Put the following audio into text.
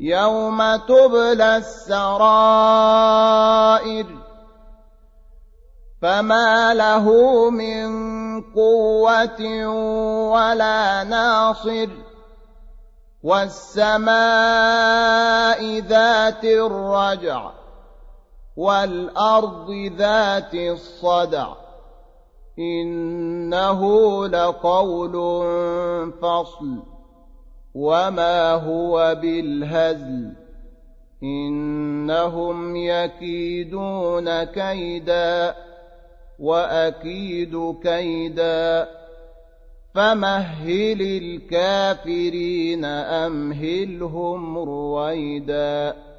يوم تبلى السرائر فما له من قوة ولا ناصر والسماء ذات الرجع والأرض ذات الصدع إنه لقول فصل وما هو بالهزل إنهم يكيدون كيدا وأكيد كيدا فمهل الكافرين أمهلهم رويداً